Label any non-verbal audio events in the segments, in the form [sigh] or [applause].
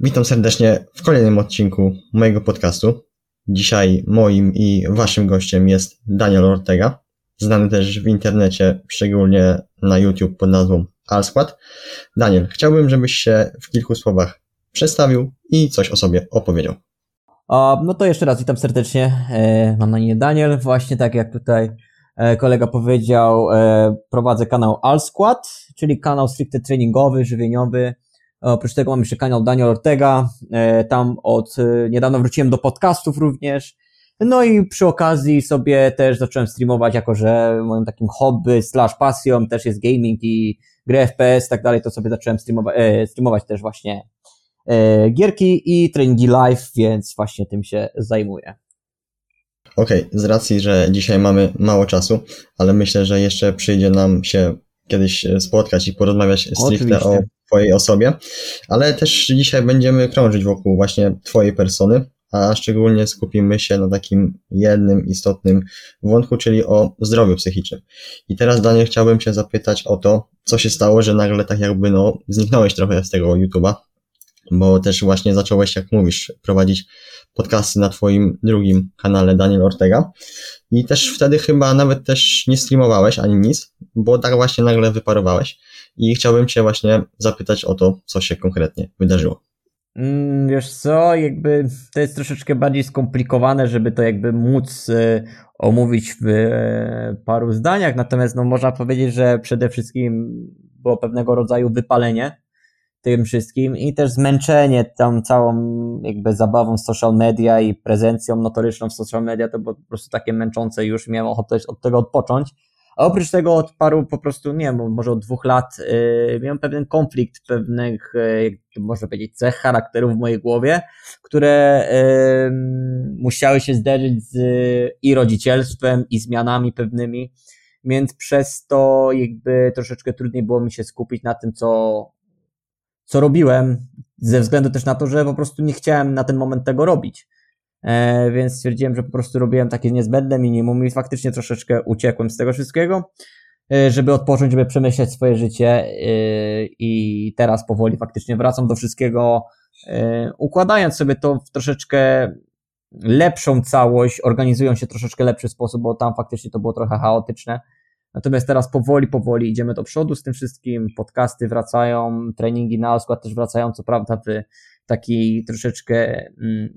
Witam serdecznie w kolejnym odcinku mojego podcastu. Dzisiaj moim i waszym gościem jest Daniel Ortega, znany też w internecie, szczególnie na YouTube pod nazwą Alskład. Daniel, chciałbym, żebyś się w kilku słowach przedstawił i coś o sobie opowiedział. no to jeszcze raz witam serdecznie. E, mam na imię Daniel. Właśnie tak jak tutaj e, kolega powiedział, e, prowadzę kanał Alskład, czyli kanał stricte treningowy, żywieniowy Oprócz tego mam jeszcze kanał Daniel Ortega, e, tam od e, niedawno wróciłem do podcastów również. No i przy okazji sobie też zacząłem streamować, jako że moim takim hobby slash pasją też jest gaming i gry FPS i tak dalej, to sobie zacząłem streamować, e, streamować też właśnie gierki i treningi live, więc właśnie tym się zajmuję. Okej, okay, z racji, że dzisiaj mamy mało czasu, ale myślę, że jeszcze przyjdzie nam się kiedyś spotkać i porozmawiać stricte Oczywiście. o Twojej osobie, ale też dzisiaj będziemy krążyć wokół właśnie Twojej persony, a szczególnie skupimy się na takim jednym istotnym wątku, czyli o zdrowiu psychicznym. I teraz, Daniel, chciałbym się zapytać o to, co się stało, że nagle tak jakby no zniknąłeś trochę z tego YouTube'a, bo też właśnie zacząłeś, jak mówisz, prowadzić podcasty na Twoim drugim kanale Daniel Ortega. I też wtedy chyba nawet też nie streamowałeś ani nic, bo tak właśnie nagle wyparowałeś. I chciałbym Cię właśnie zapytać o to, co się konkretnie wydarzyło. Mm, wiesz co, jakby to jest troszeczkę bardziej skomplikowane, żeby to jakby móc y, omówić w y, paru zdaniach, natomiast no można powiedzieć, że przede wszystkim było pewnego rodzaju wypalenie tym wszystkim i też zmęczenie tą całą jakby zabawą social media i prezencją notoryczną w social media, to było po prostu takie męczące już, miałem ochotę od tego odpocząć. A oprócz tego od paru po prostu, nie wiem, może od dwóch lat yy, miałem pewien konflikt pewnych, yy, można powiedzieć, cech charakteru w mojej głowie, które yy, musiały się zderzyć z i rodzicielstwem, i zmianami pewnymi, więc przez to jakby troszeczkę trudniej było mi się skupić na tym, co, co robiłem, ze względu też na to, że po prostu nie chciałem na ten moment tego robić. E, więc stwierdziłem, że po prostu robiłem takie niezbędne minimum i faktycznie troszeczkę uciekłem z tego wszystkiego, e, żeby odpocząć, żeby przemyśleć swoje życie e, i teraz powoli faktycznie wracam do wszystkiego, układając sobie to w troszeczkę lepszą całość, organizując się troszeczkę lepszy sposób, bo tam faktycznie to było trochę chaotyczne. Natomiast teraz powoli, powoli idziemy do przodu z tym wszystkim, podcasty wracają, treningi na skład też wracają, co prawda w takiej troszeczkę mm,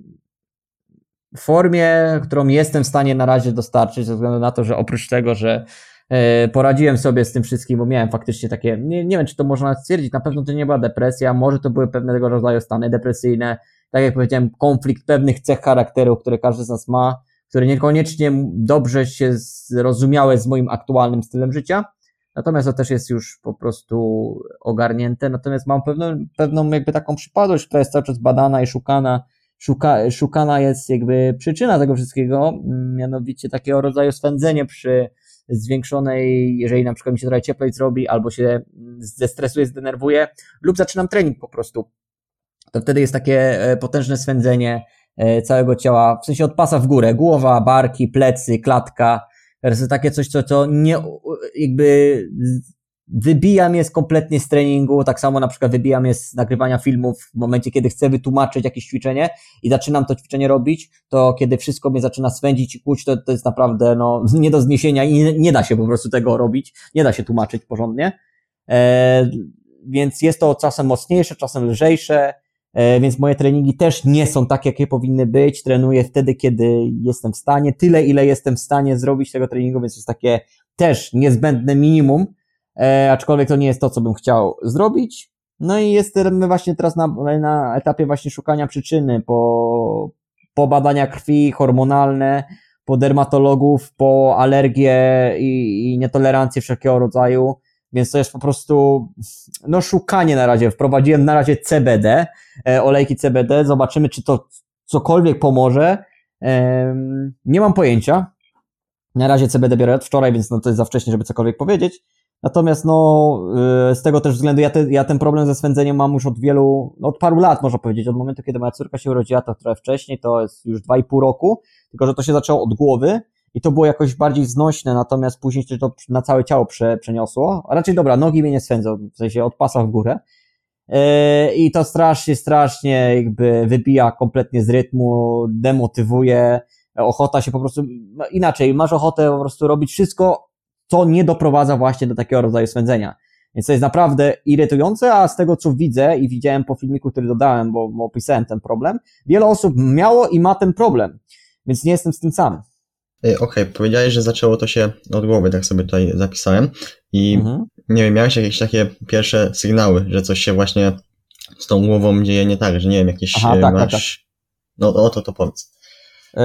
formie, którą jestem w stanie na razie dostarczyć, ze względu na to, że oprócz tego, że e, poradziłem sobie z tym wszystkim, bo miałem faktycznie takie, nie, nie wiem, czy to można stwierdzić, na pewno to nie była depresja, może to były pewnego rodzaju stany depresyjne, tak jak powiedziałem, konflikt pewnych cech charakteru, które każdy z nas ma, które niekoniecznie dobrze się zrozumiałe z moim aktualnym stylem życia, natomiast to też jest już po prostu ogarnięte, natomiast mam pewną, pewną jakby taką przypadłość, która jest cały czas badana i szukana, szuka, szukana jest jakby przyczyna tego wszystkiego, mianowicie takiego rodzaju swędzenie przy zwiększonej, jeżeli na przykład mi się trochę cieplej zrobi, albo się zestresuje, zdenerwuje, lub zaczynam trening po prostu. To wtedy jest takie e, potężne swędzenie całego ciała, w sensie od pasa w górę, głowa, barki, plecy, klatka, takie coś, co, co nie, jakby wybija mnie kompletnie z treningu, tak samo na przykład wybija mnie z nagrywania filmów w momencie, kiedy chcę wytłumaczyć jakieś ćwiczenie i zaczynam to ćwiczenie robić, to kiedy wszystko mnie zaczyna swędzić i kłuć, to, to jest naprawdę no, [laughs] nie do zniesienia i nie, nie da się po prostu tego robić, nie da się tłumaczyć porządnie. E, więc jest to czasem mocniejsze, czasem lżejsze, e, więc moje treningi też nie są takie, jakie powinny być. Trenuję wtedy, kiedy jestem w stanie, tyle, ile jestem w stanie zrobić tego treningu, więc jest takie też niezbędne minimum, e, aczkolwiek to nie jest to, co bym chciał zrobić. No i jestem właśnie teraz na, na etapie właśnie szukania przyczyny, po, po badania krwi hormonalne, po dermatologów, po alergie i, i nietolerancje wszelkiego rodzaju, więc to jest po prostu, no szukanie na razie. Wprowadziłem na razie CBD, e, olejki CBD, zobaczymy, czy to cokolwiek pomoże. E, nie mam pojęcia. Na razie CBD biorę od wczoraj, więc no to jest za wcześnie, żeby cokolwiek powiedzieć. Natomiast no, y, z tego też względu ja, te, ja ten problem ze swędzeniem mam już od wielu, no, od paru lat można powiedzieć, od momentu, kiedy moja córka się urodziła, to trochę wcześniej, to jest już dwa i pół roku, tylko że to się zaczęło od głowy i to było jakoś bardziej znośne, natomiast później się to na całe ciało prze, przeniosło. A raczej dobra, nogi mnie nie swędzą, w sensie od pasa w górę. e, i to strasznie, strasznie jakby wybija kompletnie z rytmu, demotywuje, ochota się po prostu, no inaczej, masz ochotę po prostu robić wszystko, co nie doprowadza właśnie do takiego rodzaju swędzenia. Więc to jest naprawdę irytujące, a z tego co widzę i widziałem po filmiku, który dodałem, bo opisałem ten problem, wiele osób miało i ma ten problem, więc nie jestem z tym sam. Okej, okay, powiedziałeś, że zaczęło to się od głowy, tak sobie tutaj zapisałem. I mhm. nie wiem, miałeś jakieś takie pierwsze sygnały, że coś się właśnie z tą głową dzieje nie tak, że nie wiem, jakieś Aha, tak, masz... Tak, tak. No o to to powiedz. Yy,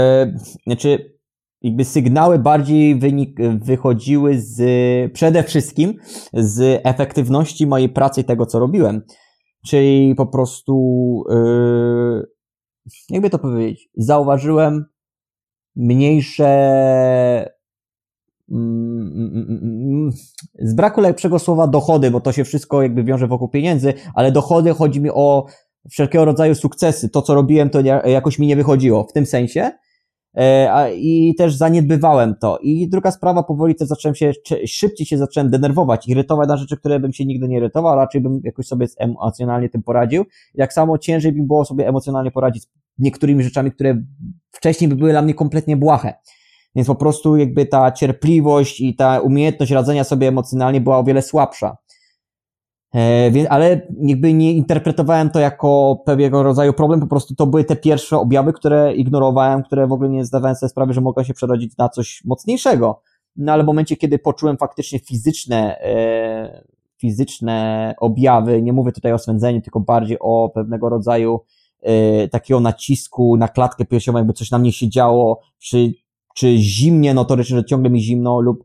znaczy, jakby sygnały bardziej wynik, wychodziły z, przede wszystkim z efektywności mojej pracy i tego, co robiłem. Czyli po prostu, yy, jakby to powiedzieć, zauważyłem mniejsze mm, mm, mm, z braku lepszego słowa dochody, bo to się wszystko jakby wiąże wokół pieniędzy, ale dochody chodzi mi o wszelkiego rodzaju sukcesy. To, co robiłem, to jakoś mi nie wychodziło w tym sensie. E, I też zaniedbywałem to. I druga sprawa, powoli też zacząłem się, szybciej się zacząłem denerwować, irytować na rzeczy, które bym się nigdy nie irytował, raczej bym jakoś sobie emocjonalnie tym poradził. I tak samo ciężej mi było sobie emocjonalnie poradzić niektórymi rzeczami, które wcześniej by były dla mnie kompletnie błahe. Więc po prostu jakby ta cierpliwość i ta umiejętność radzenia sobie emocjonalnie była o wiele słabsza. E, ale jakby nie interpretowałem to jako pewnego rodzaju problem, po prostu to były te pierwsze objawy, które ignorowałem, które w ogóle nie zdawałem sobie sprawy, że mogą się przerodzić na coś mocniejszego. No ale w momencie, kiedy poczułem faktycznie fizyczne, e, fizyczne objawy, nie mówię tutaj o swędzeniu, tylko bardziej o pewnego rodzaju takiego nacisku na klatkę piersiową, jakby coś na mnie się działo, czy, czy zimnie notorycznie, że ciągle mi zimno lub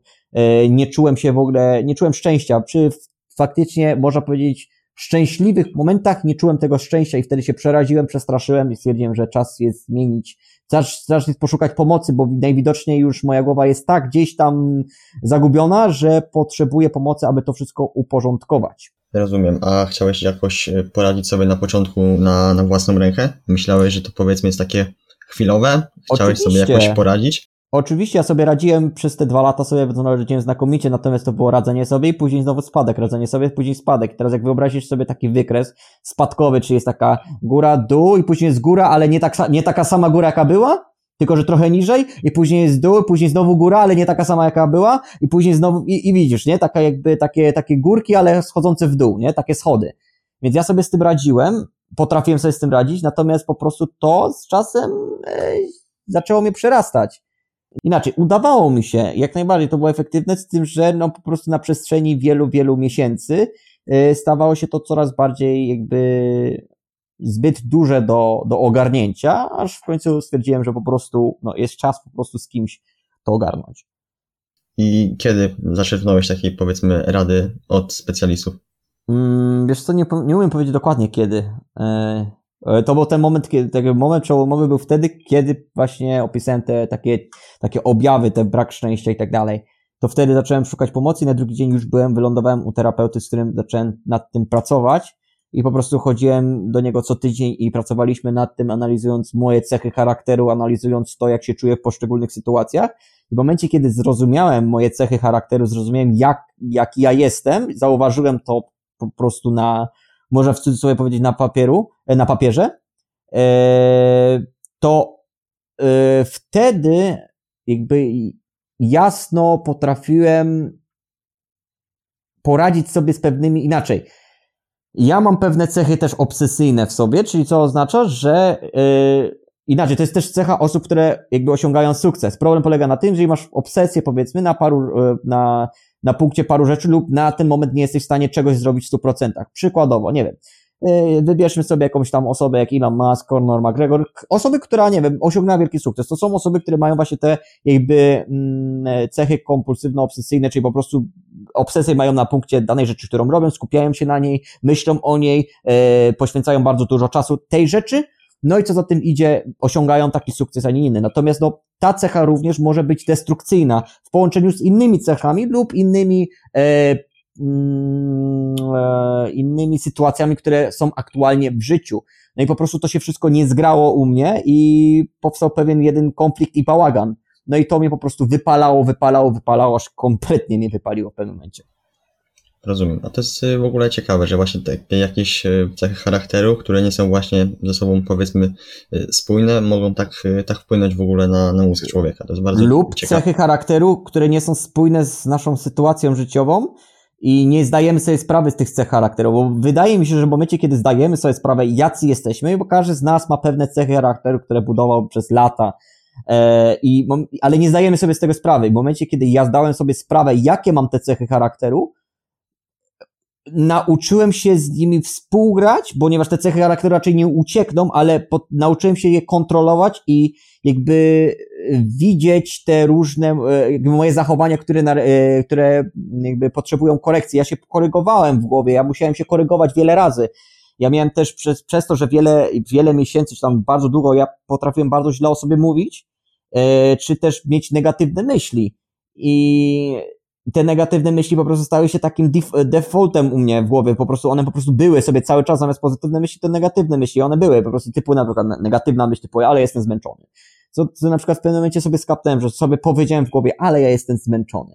nie czułem się w ogóle, nie czułem szczęścia. Przy faktycznie, można powiedzieć, szczęśliwych momentach nie czułem tego szczęścia i wtedy się przeraziłem, przestraszyłem i stwierdziłem, że czas jest zmienić, czas, czas jest poszukać pomocy, bo najwidoczniej już moja głowa jest tak gdzieś tam zagubiona, że potrzebuję pomocy, aby to wszystko uporządkować. Rozumiem. A chciałeś jakoś e, poradzić sobie na początku na, na własną rękę? Myślałeś, że to powiedzmy jest takie chwilowe? Chciałeś Oczywiście. sobie jakoś poradzić? Oczywiście ja sobie radziłem przez te dwa lata sobie radziłem znakomicie, natomiast to było radzenie sobie i później znowu spadek, radzenie sobie, później spadek. Teraz jak wyobrazisz sobie taki wykres spadkowy, czy jest taka góra, dół i później jest góra, ale nie, tak, nie taka sama góra jaka była, tylko że trochę niżej i później jest dół, później znowu góra, ale nie taka sama jaka była i później znowu, i, i widzisz, nie? Taka jakby takie, takie górki, ale schodzące w dół, nie? Takie schody. Więc ja sobie z tym radziłem, potrafiłem sobie z tym radzić, natomiast po prostu to z czasem e, zaczęło mnie przerastać. Inaczej, udawało mi się, jak najbardziej to było efektywne, z tym, że no po prostu na przestrzeni wielu, wielu miesięcy y, stawało się to coraz bardziej jakby zbyt duże do, do ogarnięcia, aż w końcu stwierdziłem, że po prostu no, jest czas po prostu z kimś to ogarnąć. I kiedy zaczerpnąłeś takiej, powiedzmy, rady od specjalistów? Mm, wiesz co, nie, nie umiem powiedzieć dokładnie kiedy. E, E, to był ten moment, kiedy, ten moment przełomowy był wtedy, kiedy właśnie opisałem te takie, takie objawy, ten brak szczęścia i tak dalej. To wtedy zacząłem szukać pomocy i na drugi dzień już byłem, wylądowałem u terapeuty, z którym zacząłem nad tym pracować i po prostu chodziłem do niego co tydzień i pracowaliśmy nad tym, analizując moje cechy charakteru, analizując to, jak się czuję w poszczególnych sytuacjach. I w momencie, kiedy zrozumiałem moje cechy charakteru, zrozumiałem, jak, jak ja jestem, zauważyłem to po prostu na, można w cudzysłowie powiedzieć na papieru, e, na papierze, e, to e, wtedy jakby jasno potrafiłem poradzić sobie z pewnymi inaczej. Ja mam pewne cechy też obsesyjne w sobie, czyli co oznacza, że inaczej, to jest też cecha osób, które jakby osiągają sukces. Problem polega na tym, że masz obsesję powiedzmy na paru, na na punkcie paru rzeczy lub na ten moment nie jesteś w stanie czegoś zrobić w 100%. Przykładowo, nie wiem, yy, wybierzmy sobie jakąś tam osobę jak Elon Musk, Conor McGregor, osoby, która, nie wiem, osiągnęła wielki sukces. To są osoby, które mają właśnie te jakby mm, cechy kompulsywno-obsesyjne, czyli po prostu obsesję mają na punkcie danej rzeczy, którą robią, skupiają się na niej, myślą o niej, yy, poświęcają bardzo dużo czasu tej rzeczy, no i co za tym idzie, osiągają taki sukces, a nie inny. Natomiast no, ta cecha również może być destrukcyjna w połączeniu z innymi cechami lub innymi, e, mm, e, innymi sytuacjami, które są aktualnie w życiu. No i po prostu to się wszystko nie zgrało u mnie i powstał pewien jeden konflikt i bałagan. No i to mnie po prostu wypalało, wypalało, wypalało, aż kompletnie mnie wypaliło w pewnym momencie. Rozumiem. A to jest y, w ogóle ciekawe, że właśnie takie jakieś y, cechy charakteru, które nie są właśnie ze sobą powiedzmy y, spójne, mogą tak, tak wpłynąć w ogóle na, na mózg człowieka. To jest bardzo Lub ciekawe. cechy charakteru, które nie są spójne z naszą sytuacją życiową i nie zdajemy sobie sprawy z tych cech charakteru, bo wydaje mi się, że w momencie, kiedy zdajemy sobie sprawę, jacy jesteśmy, bo każdy z nas ma pewne cechy charakteru, które budował przez lata, i, ale nie zdajemy sobie z tego sprawy. W momencie, kiedy ja zdałem sobie sprawę, jakie mam te cechy charakteru, nauczyłem się z nimi współgrać, ponieważ te cechy charakteru raczej nie uciekną, ale nauczyłem się je kontrolować i jakby e, widzieć te różne, e, moje zachowania, które, e, które jakby potrzebują korekcji. Ja się korygowałem w głowie, ja musiałem się korygować wiele razy. Ja miałem też przez, przez to, że wiele, wiele miesięcy, czy tam bardzo długo, ja potrafiłem bardzo źle o sobie mówić, czy też mieć negatywne myśli. I te negatywne myśli po prostu stały się takim defaultem u mnie w głowie, po prostu one po prostu były sobie cały czas, zamiast pozytywne myśli, to negatywne myśli, one były po prostu typu na przykład negatywna myśl typu, ale jestem zmęczony. Co, co na przykład w pewnym momencie sobie skapnąłem, że sobie powiedziałem w głowie, ale ja jestem zmęczony.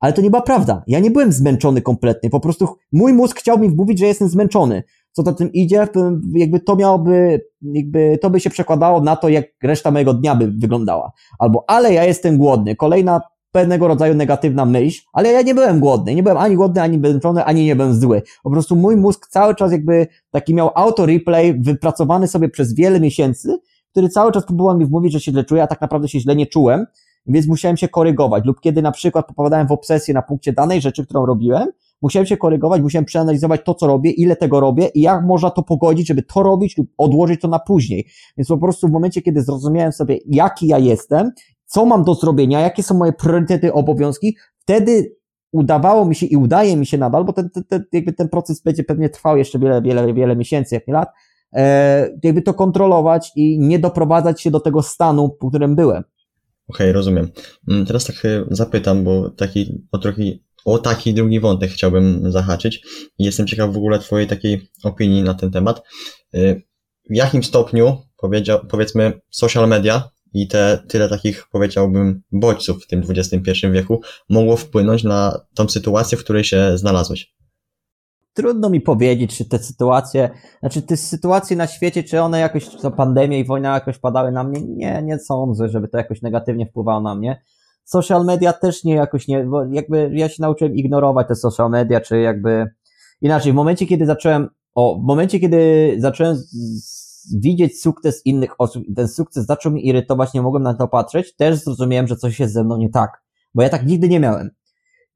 Ale to nie była prawda. Ja nie byłem zmęczony kompletnie. Po prostu mój mózg chciał mi wmówić, że jestem zmęczony. Co za tym idzie, jakby to miałoby, jakby to by się przekładało na to, jak reszta mojego dnia by wyglądała. Albo, ale ja jestem głodny. Kolejna pewnego rodzaju negatywna myśl, ale ja nie byłem głodny, nie byłem ani głodny, ani zmęczony, ani nie byłem zły. Po prostu mój mózg cały czas jakby taki miał auto-replay wypracowany sobie przez wiele miesięcy, który cały czas próbował mi wmówić, że się źle czuję, a tak naprawdę się źle nie czułem, więc musiałem się korygować. Lub kiedy na przykład popadałem w obsesję na punkcie danej rzeczy, którą robiłem, musiałem się korygować, musiałem przeanalizować to, co robię, ile tego robię i jak można to pogodzić, żeby to robić lub odłożyć to na później. Więc po prostu w momencie, kiedy zrozumiałem sobie, jaki ja jestem co mam do zrobienia, jakie są moje priorytety, obowiązki, wtedy udawało mi się i udaje mi się nadal, bo ten, ten, jakby ten proces będzie pewnie trwał jeszcze wiele, wiele, wiele miesięcy, jak nie lat, e, jakby to kontrolować i nie doprowadzać się do tego stanu, w którym byłem. Okej, okay, rozumiem. Mm, teraz tak e, zapytam, bo taki, o trochę, o taki drugi wątek chciałbym zahaczyć jestem ciekaw w ogóle Twojej takiej opinii na ten temat. E, w jakim stopniu, powiedzmy, social media i te tyle takich, powiedziałbym, bodźców w tym XXI wieku mogło wpłynąć na tą sytuację, w której się znalazłeś? Trudno mi powiedzieć, czy te sytuacje, znaczy te sytuacje na świecie, czy one jakoś, to pandemia i wojna jakoś padały na mnie? Nie, nie sądzę, żeby to jakoś negatywnie wpływało na mnie. Social media też nie jakoś nie, bo jakby ja się nauczyłem ignorować te social media, czy jakby inaczej, w momencie, kiedy zacząłem, o, w momencie, kiedy zacząłem widzieć sukces innych osób i ten sukces zaczął mi irytować, nie mogłem na to patrzeć, też zrozumiałem, że coś jest ze mną nie tak. Bo ja tak nigdy nie miałem.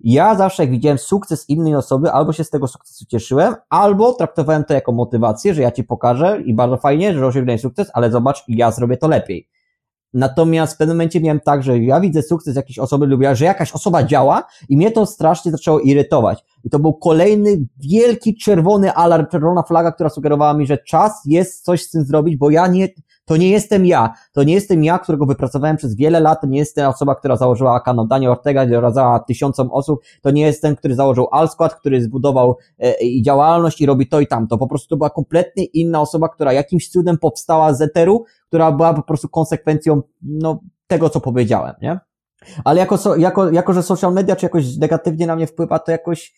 Ja zawsze jak widziałem sukces innej osoby, albo się z tego sukcesu cieszyłem, albo traktowałem to jako motywację, że ja ci pokażę i bardzo fajnie, że osiągnąłeś sukces, ale zobacz, ja zrobię to lepiej. Natomiast w pewnym momencie miałem tak, że ja widzę sukces jakiejś osoby lub że jakaś osoba działa i mnie to strasznie zaczęło irytować. I to był kolejny wielki czerwony alarm, czerwona flaga, która sugerowała mi, że czas jest coś z tym zrobić, bo ja nie, to nie jestem ja. To nie jestem ja, którego wypracowałem przez wiele lat. To nie jestem osoba, która założyła kanał Daniel Ortega, i doradzała tysiącom osób. To nie jestem, który założył Alskład, który zbudował e, działalność i robi to i tamto. Po prostu to była kompletnie inna osoba, która jakimś cudem powstała z eteru, która była po prostu konsekwencją no, tego, co powiedziałem, nie? Ale jako, jako, jako, że social media czy jakoś negatywnie na mnie wpływa, to jakoś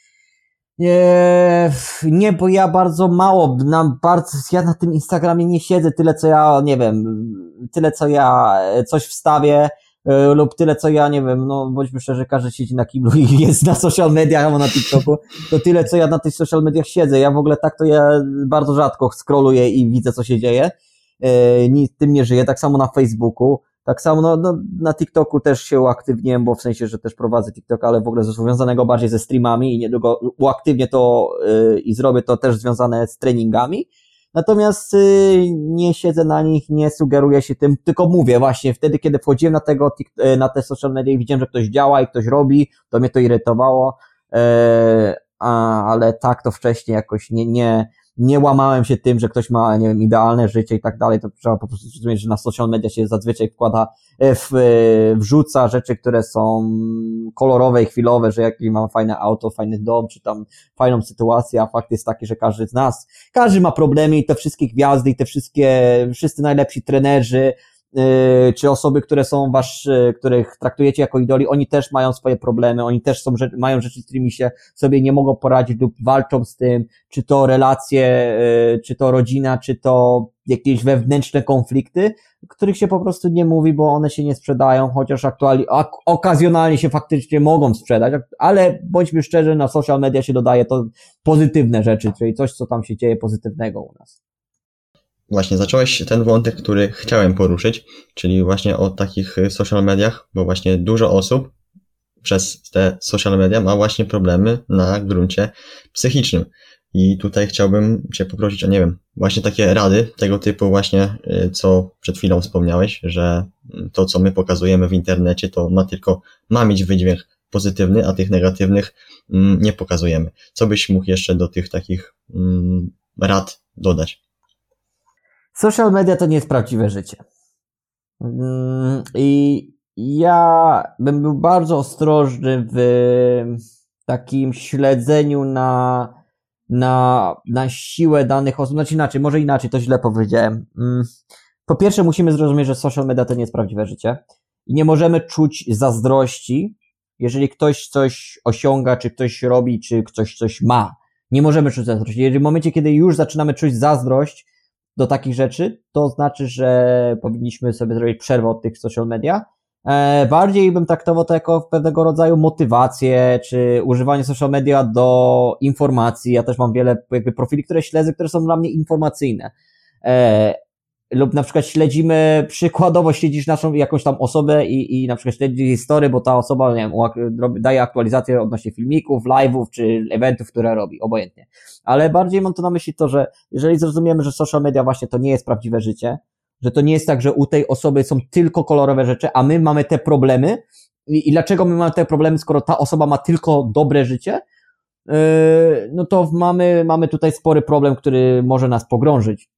nie, nie, bo ja bardzo mało, na bardzo, ja na tym Instagramie nie siedzę tyle, co ja, nie wiem, tyle, co ja coś wstawię, y, lub tyle, co ja, nie wiem, no bądźmy szczerzy, każdy siedzi na kiblu i [laughs] jest na social mediach albo na TikToku, to tyle, co ja na tych social mediach siedzę. Ja w ogóle tak to ja bardzo rzadko scrolluję i widzę, co się dzieje. Yy, tym nie żyję. Tak samo na Facebooku. Tak samo no, no, na TikToku też się uaktywniłem, bo w sensie, że też prowadzę TikTok, ale w ogóle związanego bardziej ze streamami i niedługo uaktywnię to yy, i zrobię to też związane z treningami. Natomiast yy, nie siedzę na nich, nie sugeruję się tym, tylko mówię właśnie wtedy, kiedy wchodziłem na tego, yy, na te social media i widziałem, że ktoś działa i ktoś robi, to mnie to irytowało, yy, a, ale tak to wcześniej jakoś nie, nie, nie łamałem się tym, że ktoś ma, nie wiem, idealne życie i tak dalej, to trzeba po prostu zrozumieć, że na social media się zazwyczaj wkłada, e, w, e, wrzuca rzeczy, które są kolorowe i chwilowe, że jaki mam fajne auto, fajny dom, czy tam fajną sytuację, a fakt jest taki, że każdy z nas, każdy ma problemy i te wszystkie gwiazdy i te wszystkie, wszyscy najlepsi trenerzy, czy osoby, które są wasz, yy, których traktujecie jako idoli, oni też mają swoje problemy, oni też są, mają rzeczy, z którymi się sobie nie mogą poradzić lub walczą z tym, czy to relacje, yy, czy to rodzina, czy to jakieś wewnętrzne konflikty, których się po prostu nie mówi, bo one się nie sprzedają, chociaż aktualnie, ok okazjonalnie się faktycznie mogą sprzedać, ale bądźmy szczerzy, na social media się dodaje to pozytywne rzeczy, czyli coś, co tam się dzieje pozytywnego u nas. Właśnie, zacząłeś ten wątek, który chciałem poruszyć, czyli właśnie o takich social mediach, bo właśnie dużo osób przez te social media ma właśnie problemy na gruncie psychicznym. I tutaj chciałbym Cię poprosić o, nie wiem, właśnie takie rady tego typu właśnie, y, co przed chwilą wspomniałeś, że to, co my pokazujemy w internecie, to ma tylko, ma mieć wydźwięk pozytywny, a tych negatywnych mm, nie pokazujemy. Co byś mógł jeszcze do tych takich mm, rad dodać? Social media to nie jest prawdziwe życie. Mm, I ja bym był bardzo ostrożny w takim śledzeniu na, na, na siłę danych osób. Znaczy inaczej, może inaczej, to źle powiedziałem. Mm, po pierwsze, musimy zrozumieć, że social media to nie jest prawdziwe życie. I nie możemy czuć zazdrości, jeżeli ktoś coś osiąga, czy ktoś robi, czy ktoś coś ma. Nie możemy czuć zazdrości. Jeżeli w momencie, kiedy już zaczynamy czuć zazdrość, do takich rzeczy, to znaczy, że powinniśmy sobie zrobić przerwę od tych social media. E, bardziej bym traktował to jako pewnego rodzaju motywację, czy używanie social media do informacji. Ja też mam wiele jakby profili, które śledzę, które są dla mnie informacyjne. Lub na przykład śledzimy, przykładowo śledzisz naszą jakąś tam osobę i, i na przykład śledzisz historię, bo ta osoba, nie wiem, daje aktualizację odnośnie filmików, live'ów czy eventów, które robi, obojętnie. Ale bardziej mam to na myśli to, że jeżeli zrozumiemy, że social media właśnie to nie jest prawdziwe życie, że to nie jest tak, że u tej osoby są tylko kolorowe rzeczy, a my mamy te problemy i, i dlaczego my mamy te problemy, skoro ta osoba ma tylko dobre życie, yy, no to mamy, mamy tutaj spory problem, który może nas pogrążyć.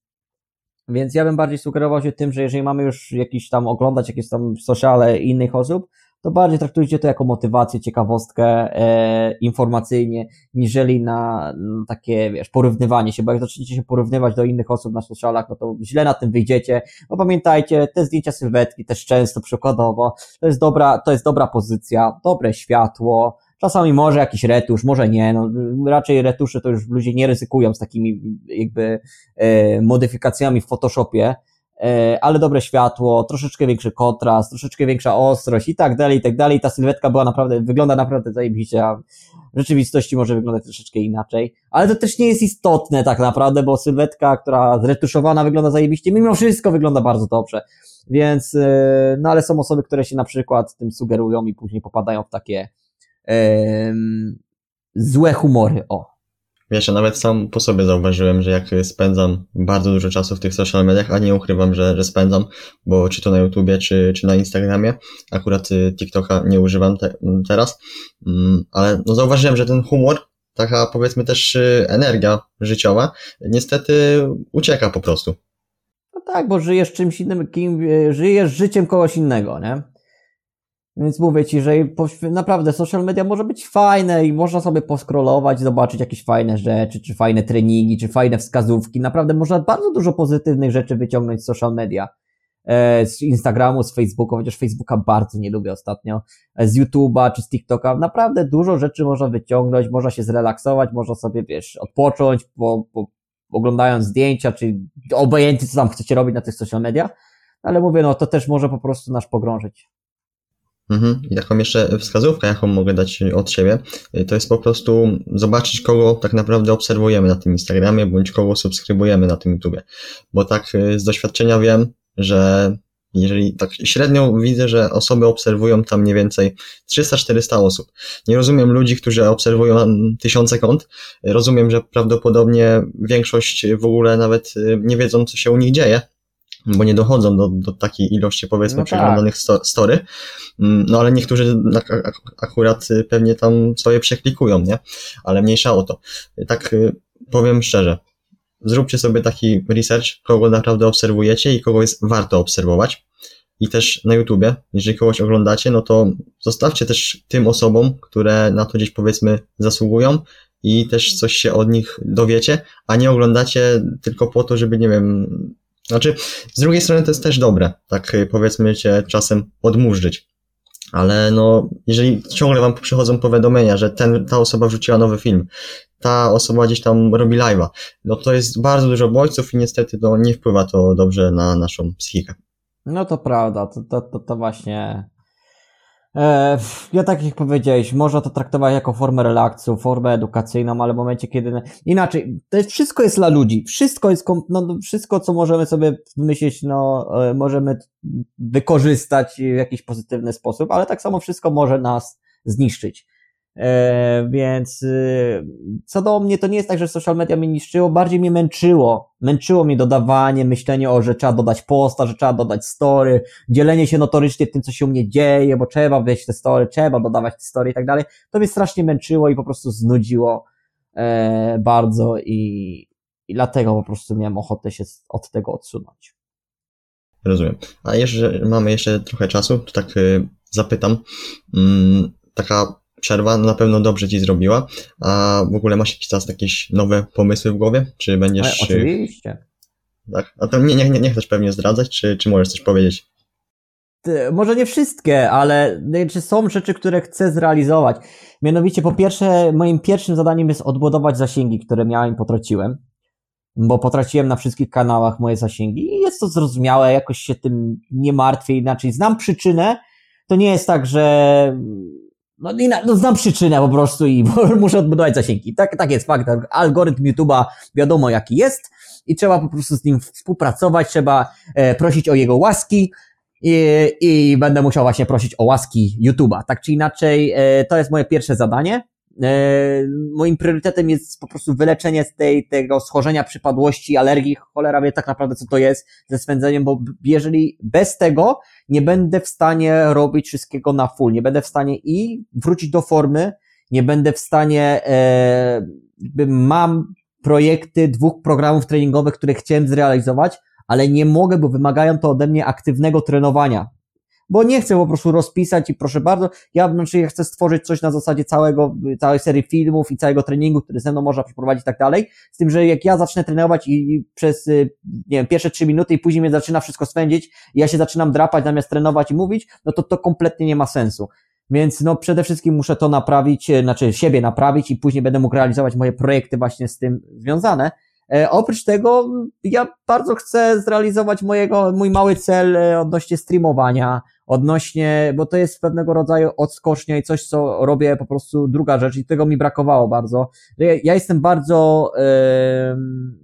Więc ja bym bardziej sugerował się tym, że jeżeli mamy już jakiś tam oglądać jakieś tam sociale innych osób, to bardziej traktujcie to jako motywację, ciekawostkę e, informacyjnie, niżeli na, na, takie, wiesz, porównywanie się, bo jak zaczniecie się porównywać do innych osób na socialach, no to źle na tym wyjdziecie. Bo pamiętajcie, te zdjęcia sylwetki też często przykładowo, to jest dobra, to jest dobra pozycja, dobre światło, Czasami może jakiś retusz, może nie. No, raczej retusze to już ludzie nie ryzykują z takimi jakby e, modyfikacjami w Photoshopie, e, ale dobre światło, troszeczkę większy kontrast, troszeczkę większa ostrość i tak dalej, i tak dalej. Ta sylwetka była naprawdę, wygląda naprawdę zajebiście, a w rzeczywistości może wyglądać troszeczkę inaczej. Ale to też nie jest istotne tak naprawdę, bo sylwetka, która zretuszowana wygląda zajebiście, mimo wszystko wygląda bardzo dobrze. Więc, e, no ale są osoby, które się na przykład tym sugerują i później popadają w takie złe humory, o. Wiesz, ja nawet sam po sobie zauważyłem, że jak spędzam bardzo dużo czasu w tych social mediach, a nie ukrywam, że, że spędzam, bo czy to na YouTubie, czy, czy na Instagramie, akurat y, TikToka nie używam te, teraz, mm, ale no zauważyłem, że ten humor, taka powiedzmy też y, energia życiowa, niestety ucieka po prostu. No tak, bo żyjesz czymś innym, kim, y, żyjesz życiem kogoś innego, nie? Więc mówię ci, że naprawdę social media może być fajne i można sobie poskrolować, zobaczyć jakieś fajne rzeczy, czy fajne treningi, czy fajne wskazówki. Naprawdę można bardzo dużo pozytywnych rzeczy wyciągnąć z social media. E, z Instagramu, z Facebooka, chociaż Facebooka bardzo nie lubię ostatnio, e, z YouTube'a czy z TikToka. Naprawdę dużo rzeczy można wyciągnąć, można się zrelaksować, można sobie, wiesz, odpocząć, po, po, oglądając zdjęcia, czy obojętnie co tam chcecie robić na tych social mediach. Ale mówię, no to też może po prostu nas pogrążyć. Mhm. I taką jeszcze wskazówkę, jaką mogę dać od siebie, to jest po prostu zobaczyć, kogo tak naprawdę obserwujemy na tym Instagramie, bądź kogo subskrybujemy na tym YouTubie. Bo tak y, z doświadczenia wiem, że jeżeli tak średnio widzę, że osoby obserwują tam mniej więcej 300-400 osób. Nie rozumiem ludzi, którzy obserwują tysiące kont. Rozumiem, że prawdopodobnie większość w ogóle nawet y, nie wiedzą, co się u nich dzieje, bo nie dochodzą do, do takiej ilości powiedzmy no przeglądanych tak. story, mm, no ale niektórzy akurat pewnie tam swoje przeklikują, nie? Ale mniejsza o to. Tak y, powiem szczerze, zróbcie sobie taki research, kogo naprawdę obserwujecie i kogo jest warto obserwować. I też na YouTubie, jeżeli kogoś oglądacie, no to zostawcie też tym osobom, które na to gdzieś powiedzmy zasługują i też coś się od nich dowiecie, a nie oglądacie tylko po to, żeby, nie wiem, Znaczy, z drugiej strony to jest też dobre, tak powiedzmy cię czasem odmurzyć. Ale no, jeżeli ciągle wam przychodzą powiadomienia, że ten, ta osoba wrzuciła nowy film, ta osoba gdzieś tam robi live'a, no to jest bardzo dużo bodźców i niestety to nie wpływa to dobrze na naszą psychikę. No to prawda, to, to, to, to właśnie ja tak jak powiedziałeś, można to traktować jako formę relaksu, formę edukacyjną, ale w momencie, kiedy inaczej, to jest, wszystko jest dla ludzi, wszystko jest, no, wszystko, co możemy sobie wymyślić, no, e, możemy wykorzystać w jakiś pozytywny sposób, ale tak samo wszystko może nas zniszczyć. E, więc y, co do mnie, to nie jest tak, że social media mnie niszczyło, bardziej mnie męczyło. Męczyło mnie dodawanie, myślenie o, że trzeba dodać posta, że trzeba dodać story, dzielenie się notorycznie tym, co się u mnie dzieje, bo trzeba wejść te story, trzeba dodawać te story i tak dalej. To mnie strasznie męczyło i po prostu znudziło e, bardzo i, i dlatego po prostu miałem ochotę się od tego odsunąć. Rozumiem. A jeszcze mamy jeszcze trochę czasu, to tak y, zapytam. Mm, taka przerwa na pewno dobrze ci zrobiła. A w ogóle masz jakiś czas jakieś nowe pomysły w głowie? Czy będziesz. Ale oczywiście. Tak? A to nie, nie, nie, nie chcesz pewnie zdradzać, czy, czy możesz coś powiedzieć? Może nie wszystkie, ale czy są rzeczy, które chcę zrealizować. Mianowicie, po pierwsze, moim pierwszym zadaniem jest odbudować zasięgi, które miałem i potraciłem, bo potraciłem na wszystkich kanałach moje zasięgi i jest to zrozumiałe, jakoś się tym nie martwię inaczej. Znam przyczynę. To nie jest tak, że no, no znam przyczynę po prostu i [laughs] muszę odbudować zasięgi. Tak, tak jest fakt. Algorytm YouTube'a wiadomo jaki jest i trzeba po prostu z nim współpracować, trzeba e, prosić o jego łaski i, i będę musiał właśnie prosić o łaski YouTube'a. Tak czy inaczej, e, to jest moje pierwsze zadanie. E, moim priorytetem jest po prostu wyleczenie z tej, tego schorzenia przypadłości, alergii, cholera wie tak naprawdę co to jest ze swędzeniem, bo jeżeli bez tego nie będę w stanie robić wszystkiego na full, nie będę w stanie i wrócić do formy, nie będę w stanie, e, mam projekty dwóch programów treningowych, które chciałem zrealizować, ale nie mogę, bo wymagają to ode mnie aktywnego trenowania bo nie chcę po prostu rozpisać i proszę bardzo, ja znaczy ja chcę stworzyć coś na zasadzie całego, całej serii filmów i całego treningu, który ze mną można przeprowadzić i tak dalej, z tym, że jak ja zacznę trenować i przez, y, nie wiem, pierwsze trzy minuty i później mnie zaczyna wszystko swędzić i ja się zaczynam drapać zamiast trenować i mówić, no to to kompletnie nie ma sensu. Więc no przede wszystkim muszę to naprawić, y, znaczy siebie naprawić i później będę mógł realizować moje projekty właśnie z tym związane. E, oprócz tego ja bardzo chcę zrealizować mojego, mój mały cel e, odnośnie streamowania, odnośnie, bo to jest pewnego rodzaju odskocznia i coś, co robię po prostu druga rzecz i tego mi brakowało bardzo. Ja, jestem bardzo,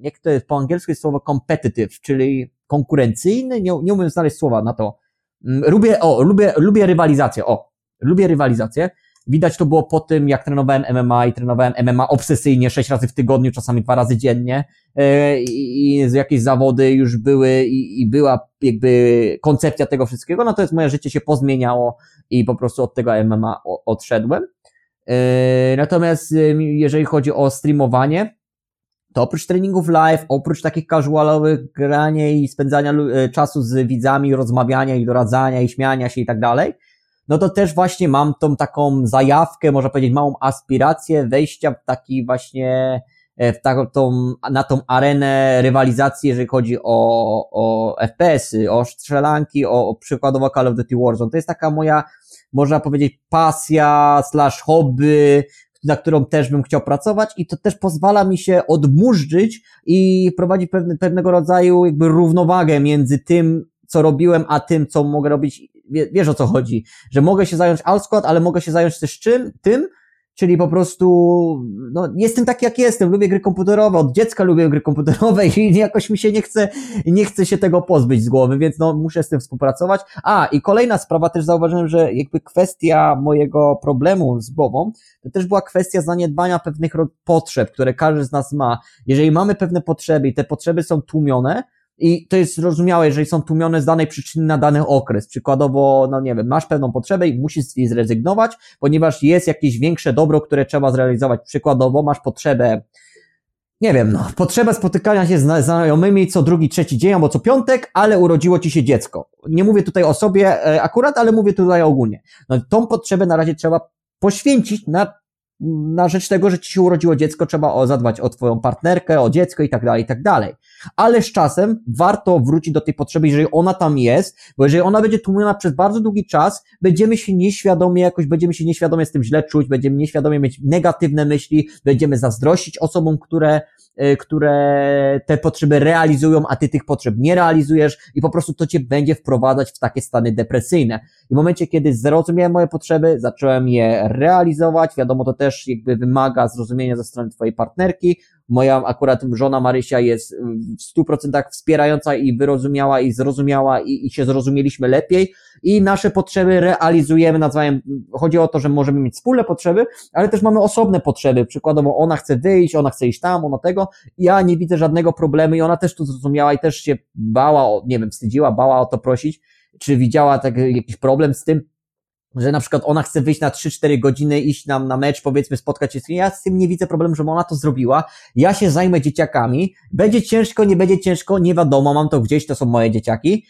jak to jest po angielsku jest słowo competitive, czyli konkurencyjny, nie, nie umiem znaleźć słowa na to. Mm, lubię, o, lubię, lubię rywalizację, o, lubię rywalizację. Widać to było po tym, jak trenowałem MMA i trenowałem MMA obsesyjnie, sześć razy w tygodniu, czasami dwa razy dziennie e, i jakieś zawody już były i, była jakby koncepcja tego wszystkiego, natomiast moje życie się pozmieniało i po prostu od tego MMA odszedłem. E, natomiast e, jeżeli chodzi o streamowanie, to oprócz treningów live, oprócz takich casualowych grania i spędzania czasu z widzami, rozmawiania i doradzania i śmiania się i tak dalej, no to też właśnie mam tą taką zajawkę, można powiedzieć małą aspirację wejścia w taki właśnie e, w taką, na tą arenę rywalizacji, jeżeli chodzi o, o FPS-y, o strzelanki, o, o przykładowo Call of Duty Warzone. To jest taka moja, można powiedzieć, pasja slash hobby, na którą też bym chciał pracować i to też pozwala mi się odmurzyć i prowadzić pewne, pewnego rodzaju jakby równowagę między tym, co robiłem, a tym, co mogę robić wiesz o co chodzi, że mogę się zająć alt ale mogę się zająć też czym? Tym, czyli po prostu, no, jestem taki jak jestem, lubię gry komputerowe, od dziecka lubię gry komputerowe i jakoś mi się nie chce, nie chce się tego pozbyć z głowy, więc no, muszę z tym współpracować. A, i kolejna sprawa, też zauważyłem, że jakby kwestia mojego problemu z głową, to też była kwestia zaniedbania pewnych potrzeb, które każdy z nas ma. Jeżeli mamy pewne potrzeby i te potrzeby są tłumione, i to jest zrozumiałe, jeżeli są tłumione z danej przyczyny na dany okres. Przykładowo, no nie wiem, masz pewną potrzebę i musisz z niej zrezygnować, ponieważ jest jakieś większe dobro, które trzeba zrealizować. Przykładowo masz potrzebę, nie wiem, no, potrzebę spotykania się z znajomymi co drugi, trzeci dzień albo co piątek, ale urodziło ci się dziecko. Nie mówię tutaj o sobie e, akurat, ale mówię tutaj ogólnie. No, tą potrzebę na razie trzeba poświęcić na na rzecz tego, że ci się urodziło dziecko, trzeba o, zadbać o twoją partnerkę, o dziecko i tak dalej, i tak dalej. Ale z czasem warto wrócić do tej potrzeby, jeżeli ona tam jest, bo jeżeli ona będzie tłumiona przez bardzo długi czas, będziemy się nieświadomie jakoś, będziemy się nieświadomie z tym źle czuć, będziemy nieświadomie mieć negatywne myśli, będziemy zazdrościć osobom, które które te potrzeby realizują, a ty tych potrzeb nie realizujesz i po prostu to cię będzie wprowadzać w takie stany depresyjne. I w momencie, kiedy zrozumiałem moje potrzeby, zacząłem je realizować, wiadomo, to też jakby wymaga zrozumienia ze strony twojej partnerki, Moja akurat żona Marysia jest w stu procentach wspierająca i wyrozumiała i zrozumiała i, i się zrozumieliśmy lepiej i nasze potrzeby realizujemy nawzajem. Chodzi o to, że możemy mieć wspólne potrzeby, ale też mamy osobne potrzeby. Przykładowo ona chce wyjść, ona chce iść tam, ona tego. Ja nie widzę żadnego problemu i ona też to zrozumiała i też się bała, nie wiem, wstydziła, bała o to prosić, czy widziała tak, jakiś problem z tym, że na przykład ona chce wyjść na 3-4 godziny, iść nam na mecz, powiedzmy, spotkać się z. Ja z tym nie widzę problemu, żeby ona to zrobiła. Ja się zajmę dzieciakami. Będzie ciężko, nie będzie ciężko, nie wiadomo, mam to gdzieś, to są moje dzieciaki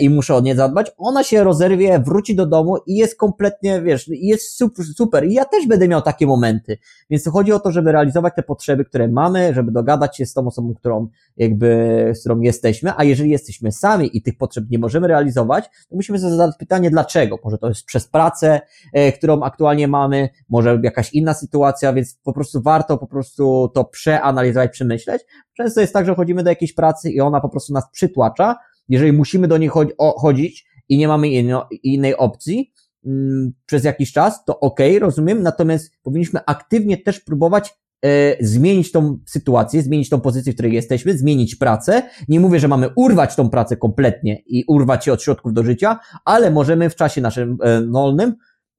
i muszę o nie zadbać. Ona się rozerwie, wróci do domu i jest kompletnie, wiesz, jest super, super. I ja też będę miał takie momenty. Więc chodzi o to, żeby realizować te potrzeby, które mamy, żeby dogadać się z tą osobą, którą jakby, z którą jesteśmy, a jeżeli jesteśmy sami i tych potrzeb nie możemy realizować, to musimy sobie zadać pytanie, dlaczego? Może to jest przez pracę, e, którą aktualnie mamy, może jakaś inna sytuacja, więc po prostu warto po prostu to przeanalizować, przemyśleć. Często jest tak, że chodzimy do jakiejś pracy i ona po prostu nas przytłacza. Jeżeli musimy do niej chodzić i nie mamy innej opcji, mm, przez jakiś czas, to ok, rozumiem, natomiast powinniśmy aktywnie też próbować e, zmienić tą sytuację, zmienić tą pozycję, w której jesteśmy, zmienić pracę. Nie mówię, że mamy urwać tą pracę kompletnie i urwać się od środków do życia, ale możemy w czasie naszym e, wolnym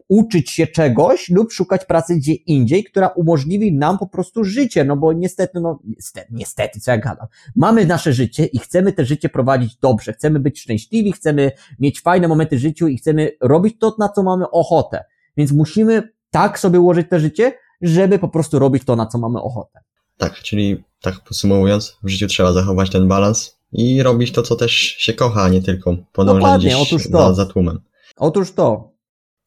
uczyć się czegoś lub szukać pracy gdzie indziej, która umożliwi nam po prostu życie, no bo niestety, no niestety, niestety co ja gadam, mamy nasze życie i chcemy te życie prowadzić dobrze, chcemy być szczęśliwi, chcemy mieć fajne momenty w życiu i chcemy robić to, na co mamy ochotę. Więc musimy tak sobie ułożyć te życie, żeby po prostu robić to, na co mamy ochotę. Tak, czyli tak podsumowując, w życiu trzeba zachować ten balans i robić to, co też się kocha, a nie tylko podążać gdzieś otóż to. Za, za tłumem. Otóż to.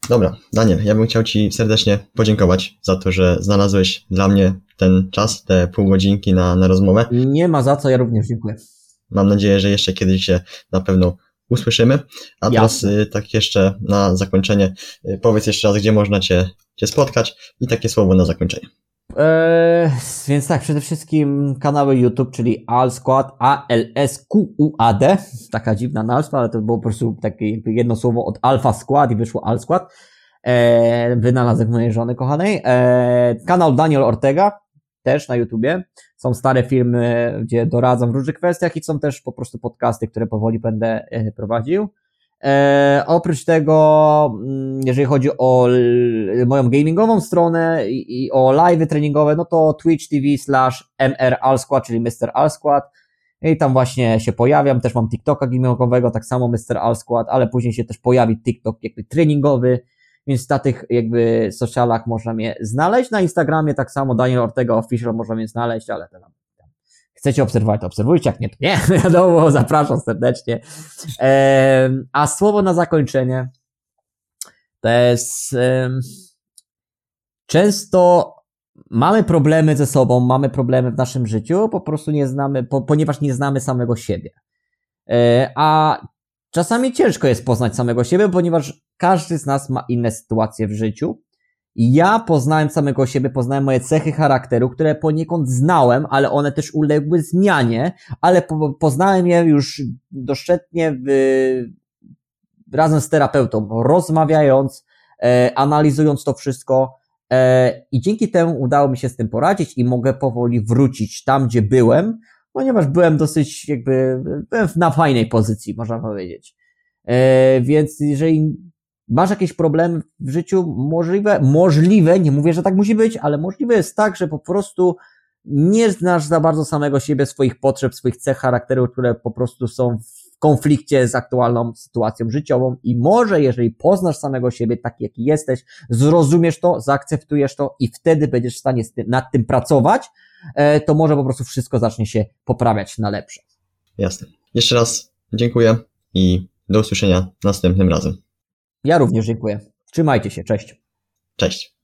Dobra, Daniel, ja bym chciał Ci serdecznie podziękować za to, że znalazłeś dla mnie ten czas, te pół godzinki na, na rozmowę. Nie ma za co, ja również dziękuję. Mam nadzieję, że jeszcze kiedyś się na pewno usłyszymy. A teraz y, tak jeszcze na zakończenie, y, powiedz jeszcze raz, gdzie można Cię, cię spotkać i takie słowo na zakończenie. Eee, więc tak, przede wszystkim kanały YouTube, czyli AlSquad, A-L-S-Q-U-A-D, taka dziwna nazwa, ale to było po prostu takie jedno słowo od Alpha Squad i wyszło AlSquad, eee, wynalazek mojej żony kochanej. Eee, kanał Daniel Ortega, też na YouTubie. Są stare filmy, gdzie doradzam w różnych kwestiach i są też po prostu podcasty, które powoli będę e, prowadził. E, oprócz tego, mm, jeżeli chodzi o moją gamingową stronę i, i o live treningowe, no to Twitch TV slash MR Alsquad, czyli Mr. Alsquad. I tam właśnie się pojawiam, też mam TikToka gamingowego, tak samo Mr. Alsquad, ale później się też pojawi TikTok jakby treningowy, więc na tych jakby socialach można mnie znaleźć. Na Instagramie tak samo Daniel Ortega Official można mnie znaleźć, ale tam chcecie obserwować, to obserwujcie, jak nie, to nie, [laughs] wiadomo, zapraszam serdecznie. A słowo na zakończenie to jest często mamy problemy ze sobą, mamy problemy w naszym życiu, po prostu nie znamy, po, ponieważ nie znamy samego siebie. E, a czasami ciężko jest poznać samego siebie, ponieważ każdy z nas ma inne sytuacje w życiu ja poznałem samego siebie, poznałem moje cechy charakteru, które poniekąd znałem, ale one też uległy zmianie, ale po, poznałem je już doszczętnie w, razem z terapeutą, rozmawiając, e, analizując to wszystko. E, I dzięki temu udało mi się z tym poradzić i mogę powoli wrócić tam, gdzie byłem, ponieważ byłem dosyć jakby, byłem na fajnej pozycji, można powiedzieć. E, więc jeżeli masz jakieś problemy w życiu, możliwe, możliwe, nie mówię, że tak musi być, ale możliwe jest tak, że po prostu nie znasz za bardzo samego siebie, swoich potrzeb, swoich cech charakteru, które po prostu są w konflikcie z aktualną sytuacją życiową i może, jeżeli poznasz samego siebie taki, jaki jesteś, zrozumiesz to, zaakceptujesz to i wtedy będziesz w stanie nad tym pracować, e, to może po prostu wszystko zacznie się poprawiać na lepsze. Jasne. Jeszcze raz dziękuję i do usłyszenia następnym razem. Ja również dziękuję. Trzymajcie się. Cześć. Cześć.